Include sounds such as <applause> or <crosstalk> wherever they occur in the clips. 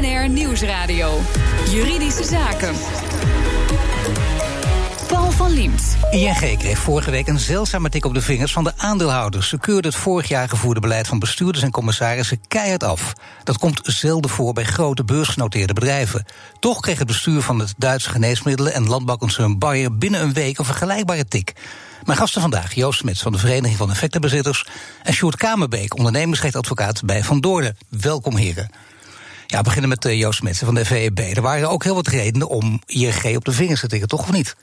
BNR Nieuwsradio. Juridische Zaken. Paul van Liemt. ING kreeg vorige week een zeldzame tik op de vingers van de aandeelhouders. Ze keurden het vorig jaar gevoerde beleid van bestuurders en commissarissen keihard af. Dat komt zelden voor bij grote beursgenoteerde bedrijven. Toch kreeg het bestuur van het Duitse geneesmiddelen en landbouwconcern Bayer binnen een week een vergelijkbare tik. Mijn gasten vandaag, Joost Smits van de Vereniging van Effectenbezitters... en Sjoerd Kamerbeek, ondernemersrechtadvocaat bij Van Doornen. Welkom, heren. Ja, we beginnen met uh, Joost Smitsen van de VEB. Er waren ook heel wat redenen om ING op de vingers te tikken, toch of niet?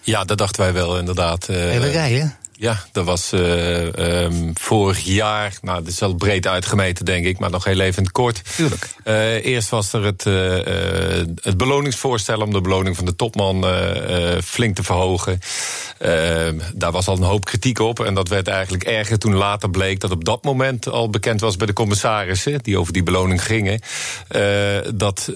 Ja, dat dachten wij wel, inderdaad. Hele rij, hè? Ja, dat was uh, um, vorig jaar, nou, dat is wel breed uitgemeten, denk ik, maar nog heel even kort. Tuurlijk. Uh, eerst was er het, uh, het beloningsvoorstel om de beloning van de topman flink te verhogen. Ehm, daar was al een hoop kritiek op en dat werd eigenlijk erger toen later bleek dat op dat moment al bekend was bij de commissarissen, die over die beloning gingen, dat.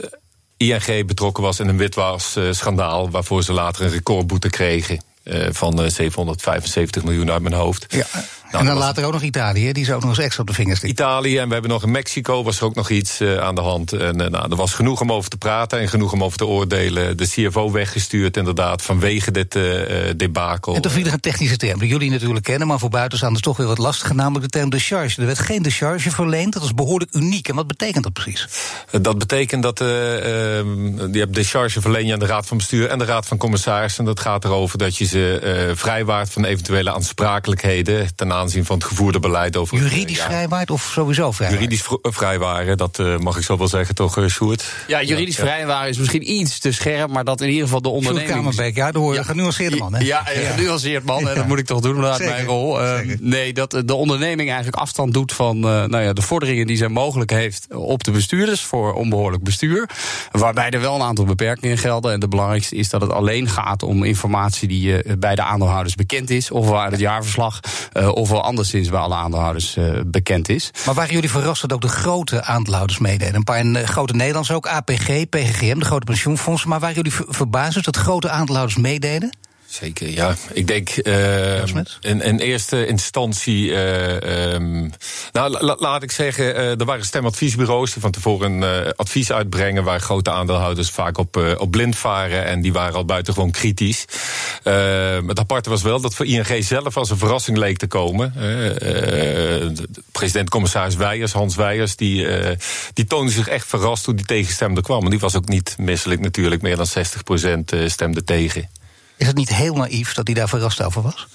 ING betrokken was in een witwasschandaal... waarvoor ze later een recordboete kregen. Uh, van 775 miljoen uit mijn hoofd. Ja. Nou, en dan later ook nog Italië, die zou ook nog eens extra op de vingers stikken. Italië en we hebben nog in Mexico was er ook nog iets uh, aan de hand. En uh, nou, er was genoeg om over te praten en genoeg om over te oordelen. De CFO weggestuurd inderdaad vanwege dit uh, debakel. En toen viel er een technische term die jullie natuurlijk kennen... maar voor buitenstaanders toch weer wat lastiger, namelijk de term decharge. Er werd geen decharge verleend, dat is behoorlijk uniek. En wat betekent dat precies? dat betekent dat je hebt decharge verleen je aan de Raad van Bestuur... en de Raad van Commissarissen. En dat gaat erover dat je ze vrijwaart van eventuele aansprakelijkheden... ten aanzien van het gevoerde beleid over. Juridisch ja. vrijwaard of sowieso vrijwaard? Juridisch vrijwaren, dat uh, mag ik zo wel zeggen, toch, Sjoerd? Ja, juridisch ja, vrijwaren is misschien iets te scherp, maar dat in ieder geval de onderneming. Kamerbeek, ja, de je, ja. genuanceerde man, hè? Ja, ja, genuanceerd man, en dat moet ik toch doen, dat mijn rol. Uh, nee, dat de onderneming eigenlijk afstand doet van nou ja, de vorderingen die zij mogelijk heeft op de bestuurders voor onbehoorlijk bestuur. Waarbij er wel een aantal beperkingen gelden. En de belangrijkste is dat het alleen gaat om informatie die bij de aandeelhouders bekend is, of waar het jaarverslag, of wel anderszins bij alle aandeelhouders uh, bekend is. Maar waren jullie verrast dat ook de grote aandeelhouders meededen? Een paar uh, grote Nederlandse ook, APG, PGGM, de grote pensioenfondsen. Maar waren jullie ver verbaasd dat grote aandeelhouders meededen? Zeker, ja. Ik denk uh, in, in, eerste instantie. Uh, um, nou, la, laat ik zeggen, uh, er waren stemadviesbureaus die van tevoren een advies uitbrengen. waar grote aandeelhouders vaak op, op blind varen. En die waren al buitengewoon kritisch. het aparte was wel dat voor ING zelf als een verrassing leek te komen. President-commissaris Weijers, Hans Weijers, die, die toonde zich echt verrast toen die tegenstemde kwam. En die was ook niet misselijk natuurlijk. Meer dan 60% stemde tegen. Is het niet heel naïef dat hij daar verrast over was?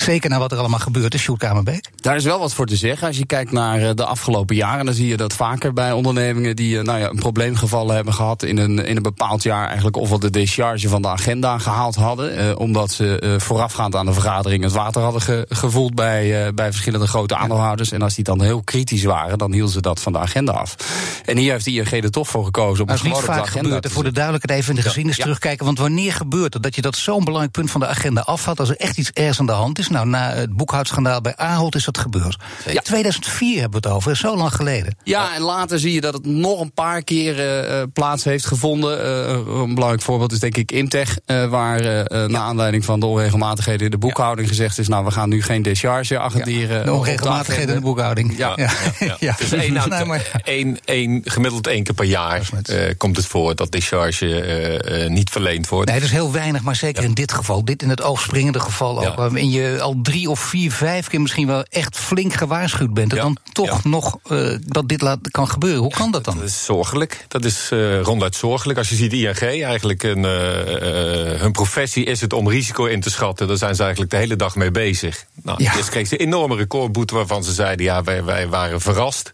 Zeker naar wat er allemaal gebeurt is, Sjoerd Kamerbeek. Daar is wel wat voor te zeggen. Als je kijkt naar eh, de afgelopen jaren, dan zie je dat vaker bij ondernemingen die eh, nou ja, een probleemgevallen hebben gehad in een, in een bepaald jaar, eigenlijk ofwel de decharge van de agenda gehaald hadden. Eh, omdat ze eh, voorafgaand aan de vergadering het water hadden ge, gevoeld bij, eh, bij verschillende grote aandeelhouders. En als die dan heel kritisch waren, dan hielden ze dat van de agenda af. En hier heeft de ING er toch voor gekozen om het gewoon op de agenda gebeurd. te Voor de duidelijkheid even in de geschiedenis ja. terugkijken. Want wanneer gebeurt het dat je dat zo'n belangrijk punt van de agenda afvat als er echt iets ergs aan de hand is? Nou, na het boekhoudschandaal bij Ahold is dat gebeurd. Ja. 2004 hebben we het over, zo lang geleden. Ja, en later zie je dat het nog een paar keer uh, plaats heeft gevonden. Uh, een belangrijk voorbeeld is denk ik Imtech, uh, waar ja. na aanleiding van de onregelmatigheden in de boekhouding ja. gezegd is: nou, we gaan nu geen decharge agenderen. de onregelmatigheden in de boekhouding. Ja, ja. ja. Dus één, <laughs> nou, één, één, gemiddeld één keer per jaar komt het voor dat decharge niet verleend wordt. Nee, dat is heel weinig, maar zeker in dit geval, dit in het oogspringende geval ook, waarin je al drie of vier, vijf keer misschien wel echt flink gewaarschuwd bent. En ja, dan toch ja. nog uh, dat dit laat, kan gebeuren. Hoe kan dat dan? Dat is zorgelijk. Dat is uh, ronduit zorgelijk. Als je ziet ING, eigenlijk een, uh, hun professie is het om risico in te schatten. Daar zijn ze eigenlijk de hele dag mee bezig. Nou, ja. Eerst kreeg ze een enorme recordboete waarvan ze zeiden... ja, wij, wij waren verrast.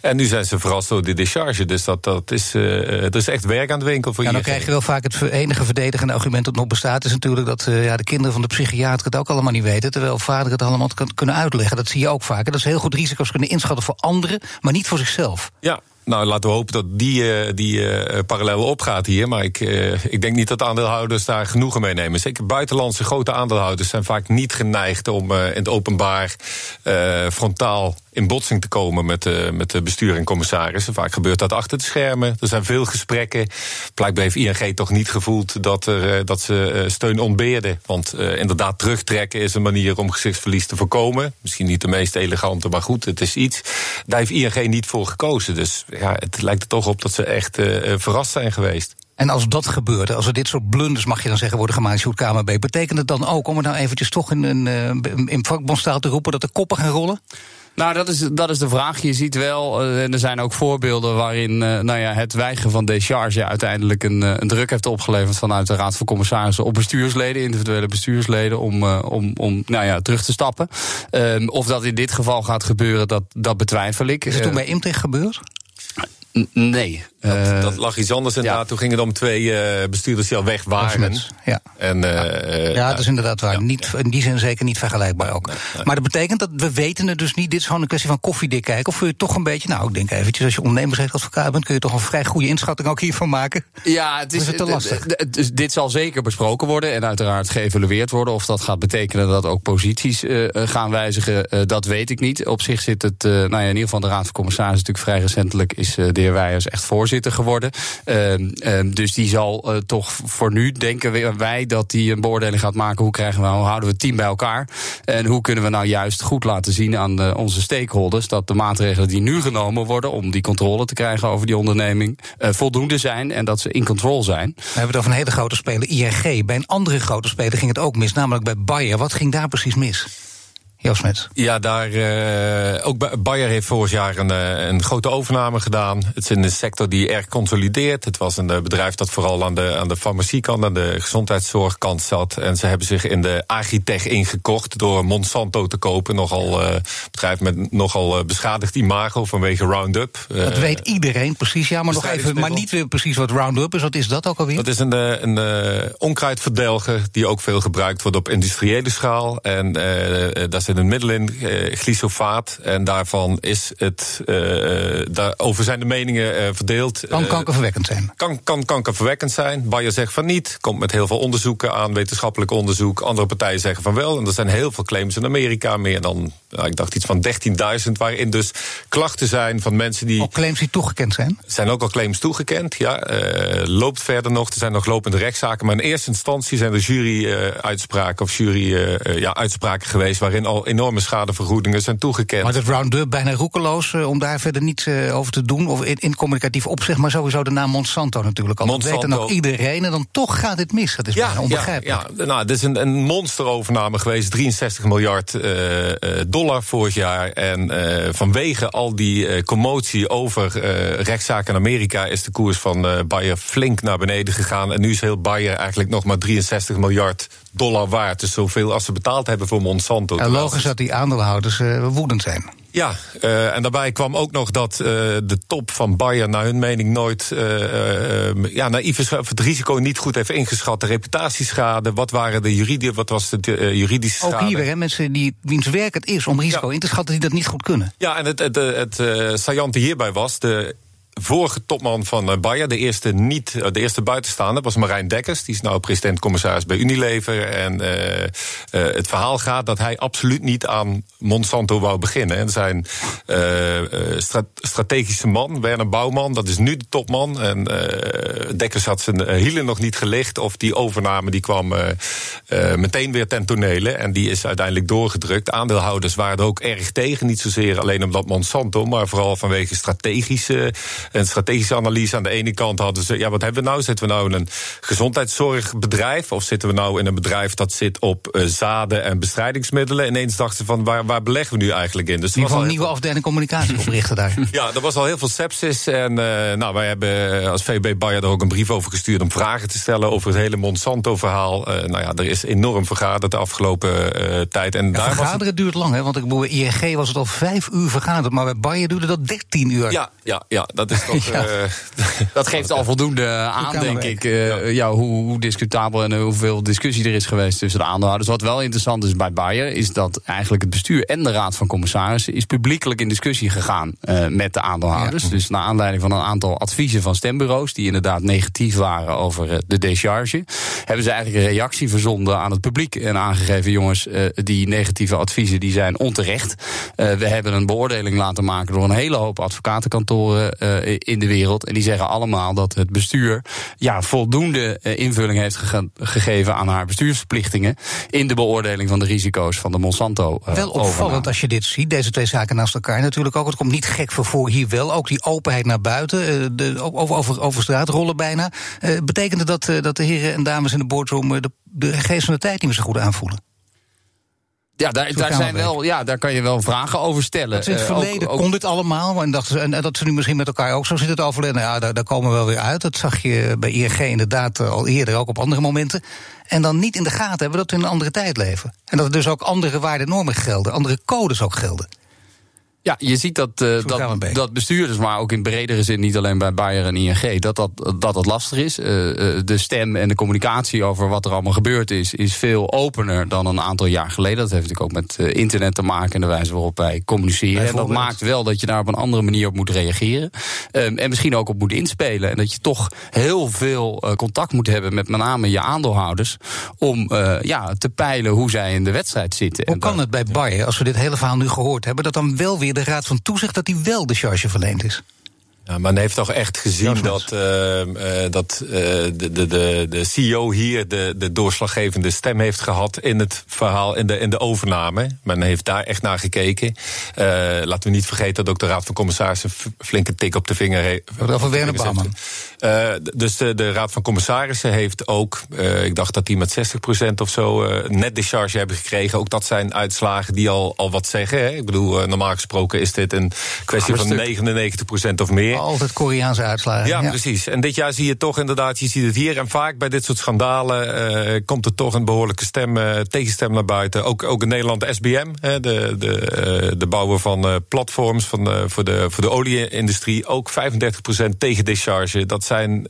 En nu zijn ze verrast door de decharge. Dus dat, dat is, er is echt werk aan de winkel voor ja, ING. Dan krijg je wel vaak het enige verdedigende argument dat nog bestaat... is natuurlijk dat ja, de kinderen van de psychiater het ook allemaal niet weten... terwijl vader het allemaal kan, kunnen uitleggen. Dat zie je ook vaak. Dat is heel goed risico's kunnen inschatten voor anderen, maar niet voor zichzelf. Ja, nou, laten we hopen dat die, uh, die uh, parallel opgaat hier. Maar ik, uh, ik denk niet dat aandeelhouders daar genoegen mee nemen. Zeker buitenlandse grote aandeelhouders zijn vaak niet geneigd om in het openbaar frontaal in botsing te komen met, uh, met de bestuur en commissarissen. Vaak gebeurt dat achter de schermen. Er zijn veel gesprekken. Blijkbaar heeft ING toch niet gevoeld dat, er, dat ze steun ontbeerden. Want inderdaad, terugtrekken is een manier om gezichtsverlies te voorkomen. Misschien niet de meest elegante, maar goed, het is iets. Daar heeft ING niet voor gekozen. Dus ja, het lijkt er toch op dat ze echt verrast zijn geweest. En als dat gebeurt, als er dit soort blunders, mag je dan zeggen, worden gemaakt in KMB, betekent het dan ook, om het nou eventjes toch in, in, in vakbondstaal te roepen, dat de koppen gaan rollen? Nou, dat is, dat is de vraag. Je ziet wel, uh, er zijn ook voorbeelden waarin uh, nou ja, het weigeren van decharge uiteindelijk een, uh, een druk heeft opgeleverd vanuit de Raad van Commissarissen op bestuursleden, individuele bestuursleden, om, om, om nou ja, terug te stappen. Ehm, of dat in dit geval gaat gebeuren, dat, dat dat ik. Is het toen bij Imtech gebeurd? Nee. Dat, uh, dat, lag iets anders inderdaad. Ja. Toen ging het om twee uh, bestuurders die al weg waren. Ja, en, uh, ja dat is inderdaad waar. Ja. Niet, in die zin zeker niet vergelijkbaar ook. Nee, nee. Maar dat betekent dat we weten het dus niet. Dit is gewoon een kwestie van koffiedik kijken. Of wil je toch een beetje, nou ik denk eventjes, als je ondernemersrechtadvocaat bent... kun je toch een vrij goede inschatting ook hiervan maken? Ja, het is, is het te lastig. Dit zal zeker besproken worden en uiteraard geëvalueerd worden. Of dat gaat betekenen dat ook posities gaan wijzigen, dat weet ik niet. Op zich zit het, nou ja, in ieder geval de Raad van Commissarissen natuurlijk vrij recentelijk... is de heer Wijers echt voorzitter geworden. Uh, uh, dus die zal uh, toch voor nu, denken wij, dat die een beoordeling gaat maken. Hoe, krijgen we, hoe houden we het team bij elkaar? En hoe kunnen we nou juist goed laten zien aan de, onze stakeholders dat de maatregelen die nu genomen worden om die controle te krijgen over die onderneming voldoende zijn en dat ze in control zijn. We hebben het over een hele grote speler, ING. Bij een andere grote speler ging het ook mis, namelijk bij Bayer. Wat ging daar precies mis? Joost Ja, daar, uh, ook Bayer heeft vorig jaar een, uh, een grote overname gedaan. Het is een sector die erg consolideert. Het was een uh, bedrijf dat vooral aan de, aan de farmaciekant, aan de gezondheidszorgkant zat. En ze hebben zich in de agritech ingekocht door Monsanto te kopen. Nogal bedrijf met nogal beschadigd imago vanwege Roundup. Dat weet iedereen precies, ja, maar nog even, maar niet weer precies wat Roundup is. Wat is dat ook alweer? Dat is een, een onkruidverdelger die ook veel gebruikt wordt op industriële schaal. En daar zit een middel in, uh, glyfosaat. En daarvan is het. Uh, daarover zijn de meningen verdeeld. Kan kankerverwekkend zijn? Kan, kan kankerverwekkend zijn. Bayer zegt van niet. Komt met heel veel onderzoeken aan, wetenschappelijk onderzoek. Andere partijen zeggen van wel. En er zijn heel veel claims in Amerika. Meer dan, nou, ik dacht iets van 13.000. Waarin dus klachten zijn van mensen die. Ook claims die toegekend zijn? Zijn ook al claims toegekend, ja. loopt verder nog. Er zijn nog lopende rechtszaken. Maar in eerste instantie zijn er jury-uitspraken of jury-uitspraken ja, geweest. waarin al enorme schadevergoedingen zijn toegekend. Maar dat Roundup bijna roekeloos uh, om daar verder niets uh, over te doen. Of in, in, communicatief opzicht, maar sowieso de naam Monsanto natuurlijk al. Monsanto. Dat weet dan ook iedereen. En dan toch gaat dit mis. Dat is ja, onbegrijpelijk. Ja, ja. Nou, dit is een, een monsterovername geweest. 63 miljard uh, dollar vorig jaar. En vanwege al die commotie over rechtszaken in Amerika... is de koers van Bayer flink naar beneden gegaan. En nu is heel Bayer eigenlijk nog maar 63 miljard dollar waard. Dus zoveel als ze betaald hebben voor Monsanto. En logisch dat die aandeelhouders uh, woedend zijn. Ja, uh, en daarbij kwam ook nog dat uh, de top van Bayer, naar hun mening, nooit. Uh, ja, naïef is het risico niet goed heeft ingeschat. De reputatieschade, wat waren de juridische, wat was de juridische schade? Ook hier weer, hè, mensen die, wiens werk het is om risico ja. in te schatten, die dat niet goed kunnen. Ja, en het, het, het, het saillante hierbij was. De vorige topman van eh, Bayer, de eerste, niet, eh, de eerste buitenstaander, was Marijn Dekkers. Die is nou president-commissaris bij Unilever. En uh, het verhaal gaat dat hij absoluut niet aan Monsanto wou beginnen. En zijn strategische man, Werner Bouwman, dat is nu de topman. En Dekkers had zijn hielen nog niet gelicht. Of die overname die kwam meteen weer ten tonele. En die is uiteindelijk doorgedrukt. Aandeelhouders waren er ook erg tegen. Niet zozeer alleen omdat Monsanto, maar vooral vanwege strategische een strategische analyse. Aan de ene kant hadden ze, ja, wat hebben we nou? Zitten we nou in een gezondheidszorgbedrijf? Of zitten we nou in een bedrijf dat zit op uh, zaden en bestrijdingsmiddelen? Ineens dachten ze van, waar, waar beleggen we nu eigenlijk in? Dus ieder geval een nieuwe afdeling communicatie oprichten <laughs> daar. Ja, er was al heel veel sepsis. En uh, nou, wij hebben als VB Bayer er ook een brief over gestuurd om vragen te stellen over het hele Monsanto-verhaal. Uh, nou ja, er is enorm vergaderd de afgelopen tijd. En daar vergaderen het... duurt lang, hè? Want ik bedoel, ING was het al vijf uur vergaderd, maar bij Bayer duurde dat 13 uur. Ja, ja, ja dat is toch... <laughs> Ja. eh, <laughs> Dat geeft al voldoende aan, denk ik. eh, ja, hoe, hoe discutabel en hoeveel discussie er is geweest tussen de aandeelhouders. Wat wel interessant is bij Bayer, is dat eigenlijk het bestuur en de raad van commissarissen is publiekelijk in discussie gegaan eh, met de aandeelhouders. Dus naar aanleiding van een aantal adviezen van stembureaus, die inderdaad negatief waren over de decharge, hebben ze eigenlijk een reactie verzonden aan het publiek en aangegeven: jongens, die negatieve adviezen die zijn onterecht. We hebben een beoordeling laten maken door een hele hoop advocatenkantoren in de wereld. En die zeggen allemaal dat het bestuur ja, voldoende eh, invulling heeft gege- gegeven aan haar bestuursverplichtingen. in de beoordeling van de risico's van de Monsanto. eh, Wel opvallend overname. als je dit ziet, deze twee zaken naast elkaar natuurlijk ook. Het komt niet gek voor voor hier wel. Ook die openheid naar buiten, eh, de, over, over, over straat rollen bijna. Eh, betekende dat eh, dat de heren en dames in de boardroom eh, de, de geest van de tijd niet meer zo goed aanvoelen? Ja, daar, daar, zijn wel, ja, daar kan je wel vragen over stellen. Dat in het Eh, ook- verleden ook- kon dit allemaal. En, dachten ze, en dat ze nu misschien met elkaar ook zo zitten te overleggen. Nou ja, daar, daar komen we wel weer uit. Dat zag je bij ING inderdaad eh, al eerder, ook op andere momenten. En dan niet in de gaten hebben dat we in een andere tijd leven. En dat er dus ook andere waarden normen gelden, andere codes ook gelden. Ja, je ziet dat, eh, dat, dat bestuurders, maar ook in bredere zin, niet alleen bij Bayer en ING, dat dat, dat, dat lastig is. Eh, eh, de stem en de communicatie over wat er allemaal gebeurd is, is veel opener dan een aantal jaar geleden. Dat heeft natuurlijk ook met internet te maken en de wijze waarop wij communiceren. En dat maakt wel dat je daar op een andere manier op moet reageren. Ehm, en misschien ook op moet inspelen. En dat je toch heel veel contact moet hebben met met name je aandeelhouders. Om ja, te peilen hoe zij in de wedstrijd zitten. Hoe En kan het bij Bayer, als we dit hele verhaal nu gehoord hebben, dat dan wel weer de Raad van Toezicht dat die wel de charge verleend is? Ja, men heeft toch echt gezien dat, eh, eh, dat eh, de, de, de, de CEO hier de, de doorslaggevende stem heeft gehad in het verhaal, in de, in de overname. Men heeft daar echt naar gekeken. Laten we niet vergeten dat ook de Raad van Commissarissen een flinke tik op de vinger heeft. Over Werner Bouwman. Eh, d- dus de, de Raad van Commissarissen heeft ook, ik dacht dat die met 60% of zo net discharge hebben gekregen. Ook dat zijn uitslagen die al, al wat zeggen. Hè? Ik bedoel, normaal gesproken is dit een kwestie van 99% of meer. Altijd Koreaanse uitslagen. Ja, precies. En dit jaar zie je toch inderdaad, je ziet het hier. En vaak bij dit soort schandalen eh, komt er toch een behoorlijke stem, eh, tegenstem naar buiten. Ook, ook in Nederland de SBM, hè, de, de, eh, de bouwer van platforms van, voor de, voor de olie-industrie. Ook 35% tegen discharge. Dat zijn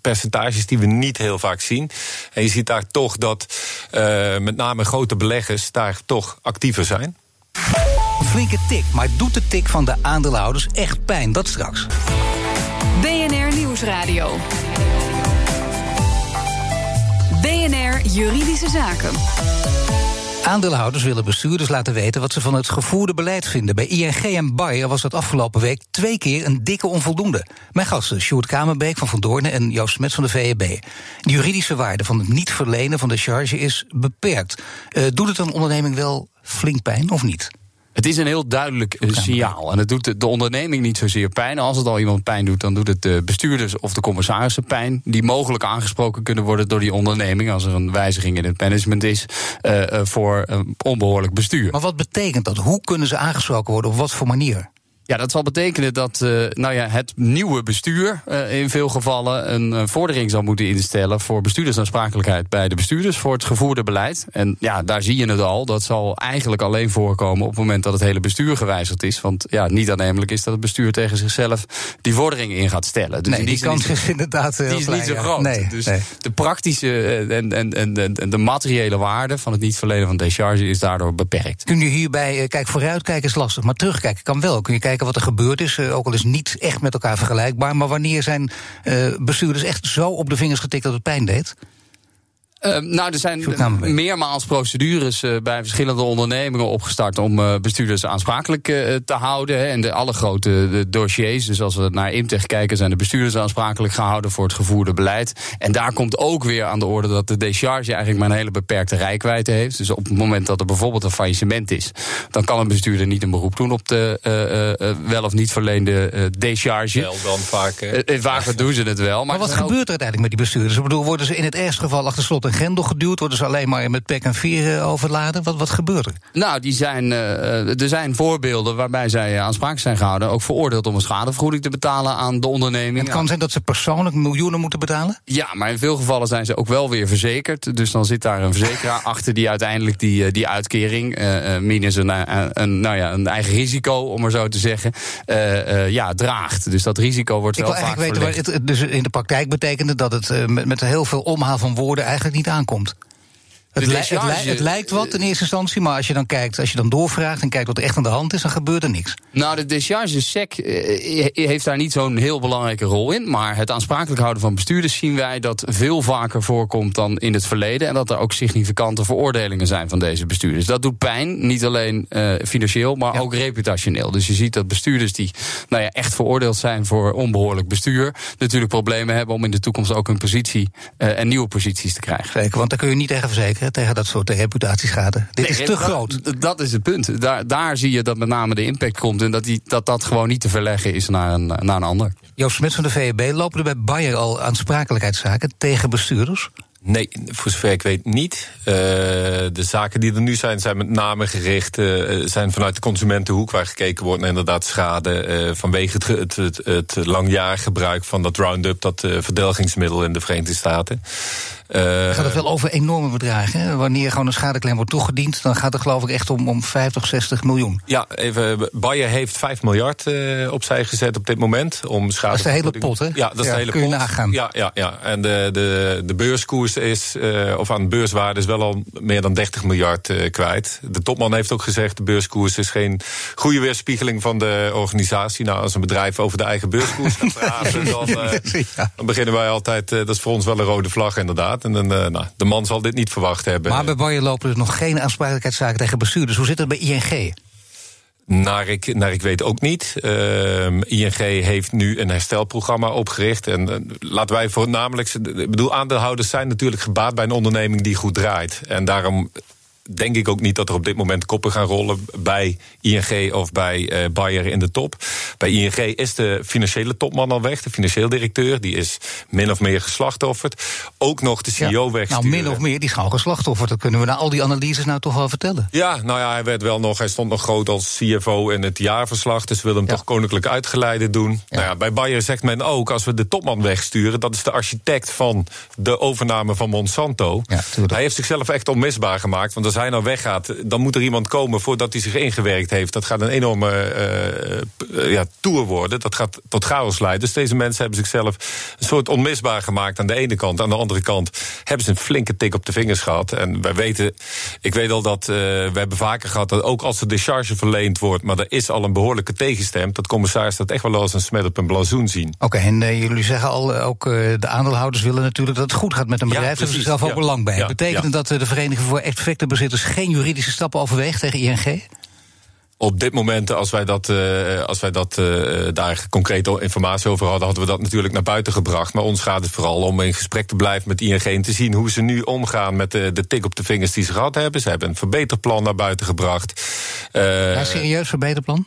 percentages die we niet heel vaak zien. En je ziet daar toch dat met name grote beleggers daar toch actiever zijn. Flinke tik, maar doet de tik van de aandeelhouders echt pijn? Dat straks. BNR Nieuwsradio. BNR Juridische Zaken. Aandeelhouders willen bestuurders laten weten wat ze van het gevoerde beleid vinden. Bij ING en Bayer was dat afgelopen week twee keer een dikke onvoldoende. Mijn gasten, Sjoerd Kamerbeek van Van Doornen en Joost Smets van de VEB. De juridische waarde van het niet verlenen van de charge is beperkt. Eh, doet het een onderneming wel flink pijn of niet? Het is een heel duidelijk eh, signaal. En het doet de, de onderneming niet zozeer pijn. Als het al iemand pijn doet, dan doet het de bestuurders of de commissarissen pijn. Die mogelijk aangesproken kunnen worden door die onderneming. als er een wijziging in het management is. eh, eh, voor een onbehoorlijk bestuur. Maar wat betekent dat? Hoe kunnen ze aangesproken worden? Op wat voor manier? Ja, dat zal betekenen dat eh, nou ja, het nieuwe bestuur eh, in veel gevallen een eh, vordering zal moeten instellen voor bestuurdersaansprakelijkheid bij de bestuurders voor het gevoerde beleid. En ja, daar zie je het al. Dat zal eigenlijk alleen voorkomen op het moment dat het hele bestuur gewijzigd is. Want ja, niet aannemelijk is dat het bestuur tegen zichzelf die vordering in gaat stellen. Dus nee, die kans is- is inderdaad heel die is klein, niet zo ja. groot. Nee, dus nee. de praktische en, en, en, de materiële waarde van het niet verlenen van decharge is daardoor beperkt. Kun je hierbij, kijk, vooruitkijken is lastig, maar terugkijken kan wel. Kun je kijken wat er gebeurd is, eh, ook al is niet echt met elkaar vergelijkbaar. Maar wanneer zijn eh, bestuurders echt zo op de vingers getikt dat het pijn deed? Eh, nou, er zijn meermaals procedures eh, bij verschillende ondernemingen opgestart om eh, bestuurders aansprakelijk eh, te houden. Hè. En de alle grote de dossiers, dus als we naar Imtech kijken, zijn de bestuurders aansprakelijk gehouden voor het gevoerde beleid. En daar komt ook weer aan de orde dat de decharge eigenlijk maar een hele beperkte rijkwijde heeft. Dus op het moment dat er bijvoorbeeld een faillissement is, dan kan een bestuurder niet een beroep doen op de eh, eh, eh, wel of niet verleende eh, decharge. Wel dan vaak. vaak doen ze het wel. Maar, Maar wat gebeurt er uiteindelijk met die bestuurders? Ik bedoel, worden ze in het ergste geval achter slot grendel geduwd? Worden ze alleen maar met pek en vier overladen? Wat, wat gebeurt er? Nou, die zijn, er zijn voorbeelden waarbij zij aansprakelijk zijn gehouden. Ook veroordeeld om een schadevergoeding te betalen aan de onderneming. Het kan zijn dat ze persoonlijk miljoenen moeten betalen? Ja, maar in veel gevallen zijn ze ook wel weer verzekerd. Dus dan zit daar een verzekeraar <laughs> achter die uiteindelijk die, die uitkering, uh, minus een, een, nou ja, een eigen risico, om maar zo te zeggen, ja, draagt. Dus dat risico wordt Ik wel vaak weten, verlegd. waar het, dus in de praktijk betekende dat het met, met heel veel omhaal van woorden eigenlijk niet aankomt. Het, li- het, li- décharge- het lijkt wat in eerste instantie, maar als je dan kijkt, als je dan doorvraagt en kijkt wat er echt aan de hand is, dan gebeurt er niks. Nou, de discharge sec eh, heeft daar niet zo'n heel belangrijke rol in. Maar het aansprakelijk houden van bestuurders zien wij dat veel vaker voorkomt dan in het verleden. En dat er ook significante veroordelingen zijn van deze bestuurders. Dat doet pijn, niet alleen eh, financieel, maar Ja. ook reputationeel. Dus je ziet dat bestuurders die nou ja, echt veroordeeld zijn voor onbehoorlijk bestuur, natuurlijk problemen hebben om in de toekomst ook hun positie eh, en nieuwe posities te krijgen. Zeker, want daar kun je niet tegen verzekeren, tegen dat soort reputatieschade. Dit is te dat- groot. Dat is het punt. Daar, daar zie je dat met name de impact komt. En dat die, dat, dat gewoon niet te verleggen is naar een, naar een ander. Joost Smits van de VEB, lopen er bij Bayer al aansprakelijkheidszaken tegen bestuurders? Nee, voor zover ik weet niet. Eh, de zaken die er nu zijn, zijn met name gericht, eh, zijn vanuit de consumentenhoek, waar gekeken wordt naar inderdaad schade eh, vanwege het, het, het, het langjarig gebruik van dat Roundup, dat eh, verdelgingsmiddel in de Verenigde Staten. Eh, gaat het wel over enorme bedragen. Hè? Wanneer gewoon een schadeclaim wordt toegediend, dan gaat het geloof ik echt om, om 50, 60 miljoen. ja, even, Bayer heeft 5 miljard eh, opzij gezet op dit moment. Om schade Dat is de hele pot, hè? Ja, dat is Ja, de hele kun je pot. nagaan. Ja, ja, ja. En de, de, de beurskoers is, eh, of aan de beurswaarde is wel al meer dan 30 miljard kwijt. De topman heeft ook gezegd, de beurskoers is geen goede weerspiegeling van de organisatie. Nou, als een bedrijf over de eigen beurskoers gaat <laughs> praten, dan, Ja. dan beginnen wij altijd, dat is voor ons wel een rode vlag inderdaad. En dan, eh, nou, de man zal dit niet verwacht hebben. Maar bij Bayer lopen er nog geen aansprakelijkheidszaken tegen bestuurders. Hoe zit het bij ING? Naar ik, naar ik weet ook niet. Ehm, ING heeft nu een herstelprogramma opgericht. En eh, laten wij voornamelijk. Ik bedoel, aandeelhouders zijn natuurlijk gebaat bij een onderneming die goed draait. En daarom denk ik ook niet dat er op dit moment koppen gaan rollen bij ING of bij eh Bayer in de top. Bij ING is de financiële topman al weg, de financieel directeur. Die is min of meer geslachtofferd. Ook nog de CEO Ja, nou, min of meer, die is gewoon geslachtofferd. Dat kunnen we na al die analyses nou toch wel vertellen. Ja, nou ja, hij werd wel nog. Hij stond nog groot als CFO in het jaarverslag. Dus willen hem Ja. toch koninklijk uitgeleide doen. Ja. Nou ja, bij Bayer zegt men ook, als we de topman wegsturen, dat is de architect van de overname van Monsanto. Hij heeft zichzelf echt onmisbaar gemaakt. Want als hij nou weggaat, dan moet er iemand komen voordat hij zich ingewerkt heeft. Dat gaat een enorme eh, ja, tour worden. Dat gaat tot chaos leiden. Dus deze mensen hebben zichzelf een soort onmisbaar gemaakt aan de ene kant. Aan de andere kant hebben ze een flinke tik op de vingers gehad. En wij weten, ik weet al dat, eh, we hebben vaker gehad dat ook als er decharge verleend wordt, maar er is al een behoorlijke tegenstem, dat commissaris dat echt wel als een smet op een blazoen zien. Oké, en jullie zeggen al, ook de aandeelhouders willen natuurlijk dat het goed gaat met een Ja, bedrijf. Daar hebben ze zelf ook ja. belang bij. Ja, Betekent ja. dat de Vereniging voor Effectenbezitters geen juridische stappen overweegt tegen ING? Op dit moment, als wij, dat, eh, als wij dat, eh, daar concrete informatie over hadden, hadden we dat natuurlijk naar buiten gebracht. Maar ons gaat het vooral om in gesprek te blijven met ING en te zien hoe ze nu omgaan met de, de tik op de vingers die ze gehad hebben. Ze hebben een verbeterplan naar buiten gebracht. Eh, ja, serieus verbeterplan?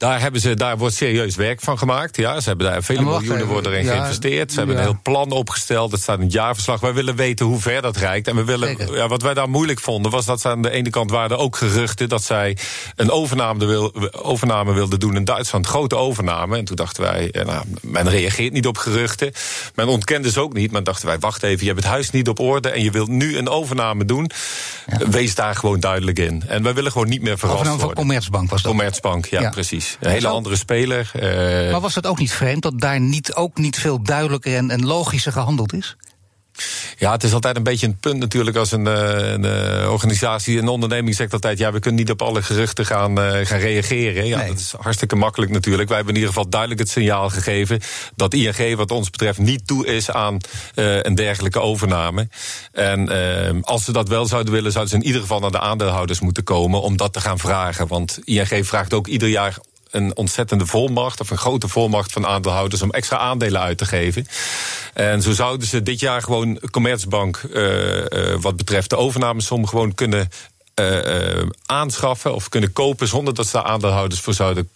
Daar, hebben ze, daar wordt serieus werk van gemaakt. Ja, ze hebben daar vele miljoenen even. worden erin Ja, geïnvesteerd. Ze hebben ja. een heel plan opgesteld. Het staat in het jaarverslag. Wij willen weten hoe ver dat reikt. En we willen, Zeker. ja, wat wij daar moeilijk vonden, was dat ze aan de ene kant waren er ook geruchten dat zij een overname, wil, overname wilden doen in Duitsland. Grote overname. En toen dachten wij, eh, nou, men reageert niet op geruchten. Men ontkende ze ook niet. Maar dachten wij, wacht even, je hebt het huis niet op orde en je wilt nu een overname doen. Wees daar gewoon duidelijk in. En wij willen gewoon niet meer verrast Overname van worden. Commerzbank was dat. Commerzbank, Ja. precies. Een hele Zo- andere speler. eh, Maar was het ook niet vreemd dat daar niet, ook niet veel duidelijker en, en logischer gehandeld is? ja, het is altijd een beetje een punt natuurlijk als een, eh, een eh, organisatie, een onderneming zegt altijd, ja, we kunnen niet op alle geruchten gaan, gaan reageren. Ja, Nee. dat is hartstikke makkelijk natuurlijk. Wij hebben in ieder geval duidelijk het signaal gegeven dat ING wat ons betreft niet toe is aan een dergelijke overname. En als ze dat wel zouden willen, zouden ze in ieder geval naar de aandeelhouders moeten komen om dat te gaan vragen. Want ING vraagt ook ieder jaar een ontzettende volmacht, of een grote volmacht van aandeelhouders om extra aandelen uit te geven. En zo zouden ze dit jaar gewoon Commerzbank, eh, eh, wat betreft de overnamesom, gewoon kunnen aanschaffen of kunnen kopen zonder dat ze daar aandeelhouders voor zouden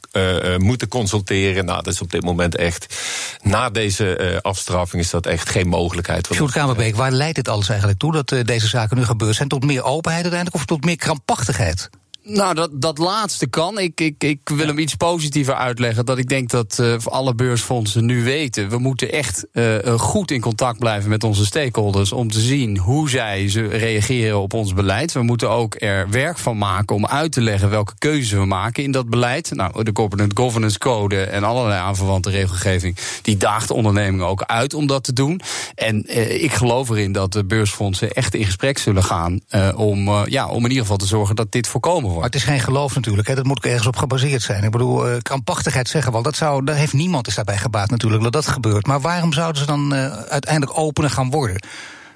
moeten consulteren. Nou, dat is op dit moment echt. Na deze afstraffing is dat echt geen mogelijkheid. Sjoerd Kamerbeek, waar leidt dit alles eigenlijk toe dat deze zaken nu gebeurd zijn? Tot meer openheid uiteindelijk of tot meer krampachtigheid? Nou, dat, dat laatste kan. Ik, ik, ik wil hem iets positiever uitleggen. Dat ik denk dat uh, alle beursfondsen nu weten. We moeten echt uh, goed in contact blijven met onze stakeholders. Om te zien hoe zij ze reageren op ons beleid. We moeten ook er werk van maken om uit te leggen welke keuzes we maken in dat beleid. Nou, de Corporate Governance Code en allerlei aanverwante regelgeving. Die daagt ondernemingen ook uit om dat te doen. En uh, ik geloof erin dat de beursfondsen echt in gesprek zullen gaan. om, ja, om in ieder geval te zorgen dat dit voorkomen het is geen geloof natuurlijk. Hè. Dat moet ergens op gebaseerd zijn. Ik bedoel, uh, krampachtigheid zeggen al. Dat zou, daar heeft niemand is daarbij gebaat natuurlijk dat dat gebeurt. Maar waarom zouden ze dan uh, uiteindelijk opener gaan worden?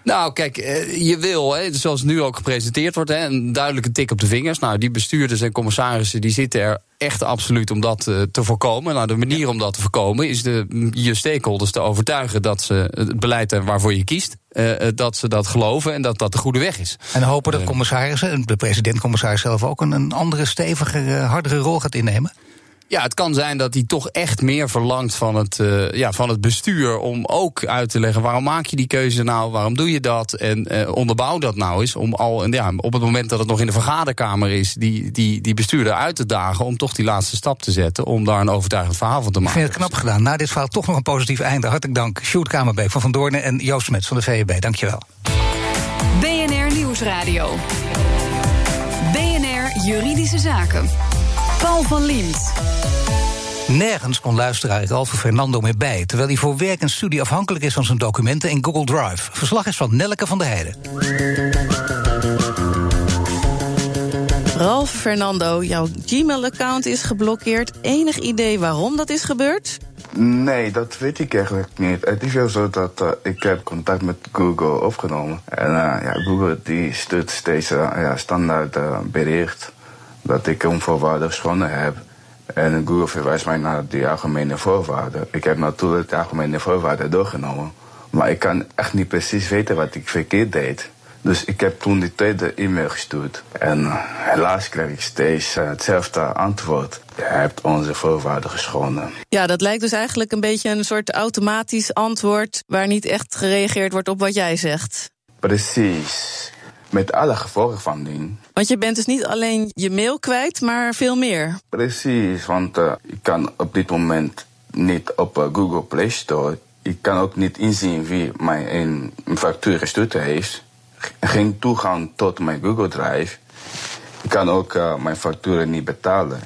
Nou, kijk, eh, je wil, hè, zoals nu ook gepresenteerd wordt, hè, een duidelijke tik op de vingers. Nou, die bestuurders en commissarissen die zitten er echt absoluut om dat uh, te voorkomen. Nou, de manier om dat te voorkomen is de, je stakeholders te overtuigen dat ze het beleid waarvoor je kiest, uh, dat ze dat geloven en dat dat de goede weg is. En hopen dat commissarissen, de president-commissaris zelf ook, een, een andere, stevige, hardere rol gaat innemen? Ja, het kan zijn dat hij toch echt meer verlangt van het, uh, ja, van het bestuur. om ook uit te leggen waarom maak je die keuze nou, waarom doe je dat. En uh, onderbouw dat nou eens. Om al, en ja, op het moment dat het nog in de vergaderkamer is. Die, die, die bestuurder uit te dagen. om toch die laatste stap te zetten. om daar een overtuigend verhaal van te maken. Ik vind het knap gedaan. Na dit verhaal toch nog een positief einde. Hartelijk dank. Sjoerd Kamerbeek van Van Doornen en Joost Smets van de VEB. Dankjewel. BNR Nieuwsradio. BNR Juridische Zaken. Paul van Liemt. Nergens kon luisteraar Ralf Fernando meer bij, terwijl hij voor werk en studie afhankelijk is van zijn documenten in Google Drive. Verslag is van Nelke van der Heijden. Ralf Fernando, jouw Gmail-account is geblokkeerd. Enig idee waarom dat is gebeurd? Nee, dat weet ik eigenlijk niet. Het is wel zo dat uh, ik heb contact met Google opgenomen. En uh, ja, Google die stuurt steeds uh, ja, standaard bericht dat ik onvoorwaardig schonnen heb. En Google verwijst mij naar die algemene voorwaarden. Ik heb natuurlijk de algemene voorwaarden doorgenomen. Maar ik kan echt niet precies weten wat ik verkeerd deed. Dus ik heb toen die tweede e-mail gestuurd. En helaas kreeg ik steeds uh, hetzelfde antwoord. Je hebt onze voorwaarden geschonden. Ja, dat lijkt dus eigenlijk een beetje een soort automatisch antwoord... waar niet echt gereageerd wordt op wat jij zegt. Precies. Met alle gevolgen van dien. Want je bent dus niet alleen je mail kwijt, maar veel meer. Precies, want uh, ik kan op dit moment niet op uh, Google Play Store. Ik kan ook niet inzien wie mij een factuur gestuurd heeft. Geen toegang tot mijn Google Drive. Ik kan ook uh, mijn facturen niet betalen.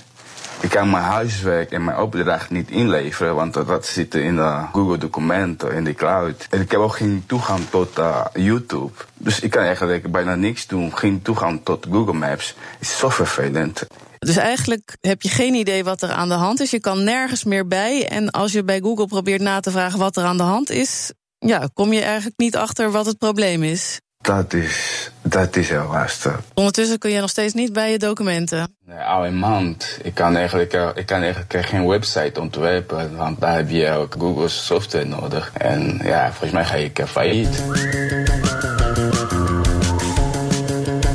Ik kan mijn huiswerk en mijn opdracht niet inleveren, want dat zit in de Google documenten, in de cloud. En ik heb ook geen toegang tot uh, YouTube. Dus ik kan eigenlijk bijna niks doen. Geen toegang tot Google Maps. is zo vervelend. Dus eigenlijk heb je geen idee wat er aan de hand is. Je kan nergens meer bij. En als je bij Google probeert na te vragen wat er aan de hand is, ja, kom je eigenlijk niet achter wat het probleem is. Dat is, dat is heel lastig. Ondertussen kun je nog steeds niet bij je documenten. Nee, al een maand. Ik kan eigenlijk, eh, ik kan eigenlijk geen website ontwerpen, want daar heb je ook Google software nodig. En ja, volgens mij ga ik failliet.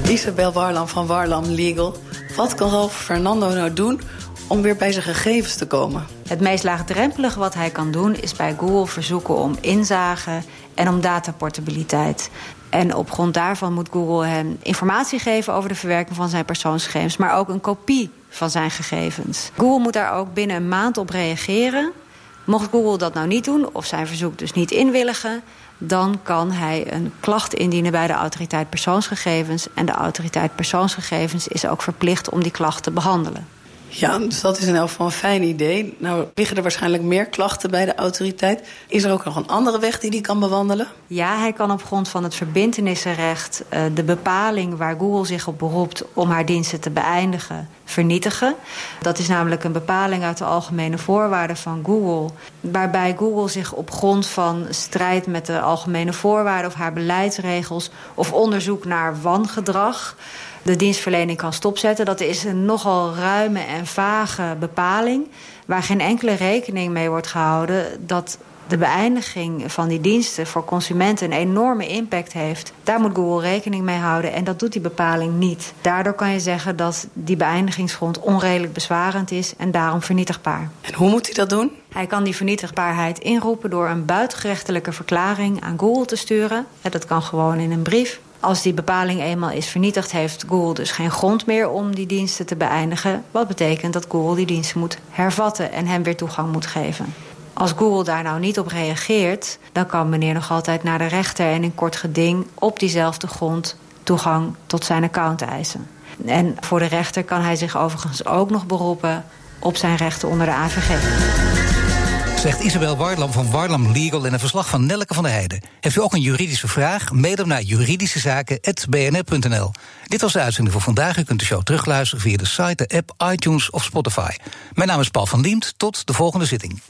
Isabel Warlam van Warlam Legal. Wat kan Ralf Fernando nou doen om weer bij zijn gegevens te komen? Het meest laagdrempelige wat hij kan doen is bij Google verzoeken om inzage en om dataportabiliteit. En op grond daarvan moet Google hem informatie geven over de verwerking van zijn persoonsgegevens, maar ook een kopie van zijn gegevens. Google moet daar ook binnen een maand op reageren. Mocht Google dat nou niet doen, of zijn verzoek dus niet inwilligen, dan kan hij een klacht indienen bij de autoriteit persoonsgegevens. En de autoriteit persoonsgegevens is ook verplicht om die klacht te behandelen. Ja, dus dat is in elk geval een fijn idee. Nou liggen er waarschijnlijk meer klachten bij de autoriteit. Is er ook nog een andere weg die die kan bewandelen? Ja, hij kan op grond van het verbindenissenrecht uh, de bepaling waar Google zich op beroept om haar diensten te beëindigen, vernietigen. Dat is namelijk een bepaling uit de algemene voorwaarden van Google, waarbij Google zich op grond van strijd met de algemene voorwaarden of haar beleidsregels of onderzoek naar wangedrag de dienstverlening kan stopzetten. Dat is een nogal ruime en vage bepaling... waar geen enkele rekening mee wordt gehouden... dat de beëindiging van die diensten voor consumenten een enorme impact heeft, daar moet Google rekening mee houden. En dat doet die bepaling niet. Daardoor kan je zeggen dat die beëindigingsgrond onredelijk bezwarend is en daarom vernietigbaar. En hoe moet hij dat doen? Hij kan die vernietigbaarheid inroepen door een buitengerechtelijke verklaring aan Google te sturen. Dat kan gewoon in een brief. Als die bepaling eenmaal is vernietigd, heeft Google dus geen grond meer om die diensten te beëindigen. Wat betekent dat Google die diensten moet hervatten en hem weer toegang moet geven. Als Google daar nou niet op reageert, dan kan meneer nog altijd naar de rechter en in kort geding op diezelfde grond toegang tot zijn account eisen. En voor de rechter kan hij zich overigens ook nog beroepen op zijn rechten onder de AVG. Zegt Isabel Warlam van Warlam Legal in een verslag van Nelke van der Heijden. Heeft u ook een juridische vraag? Mail hem naar juridischezaken.bnr.nl. Dit was de uitzending voor vandaag. U kunt de show terugluisteren via de site, de app, iTunes of Spotify. Mijn naam is Paul van Diemt. Tot de volgende zitting.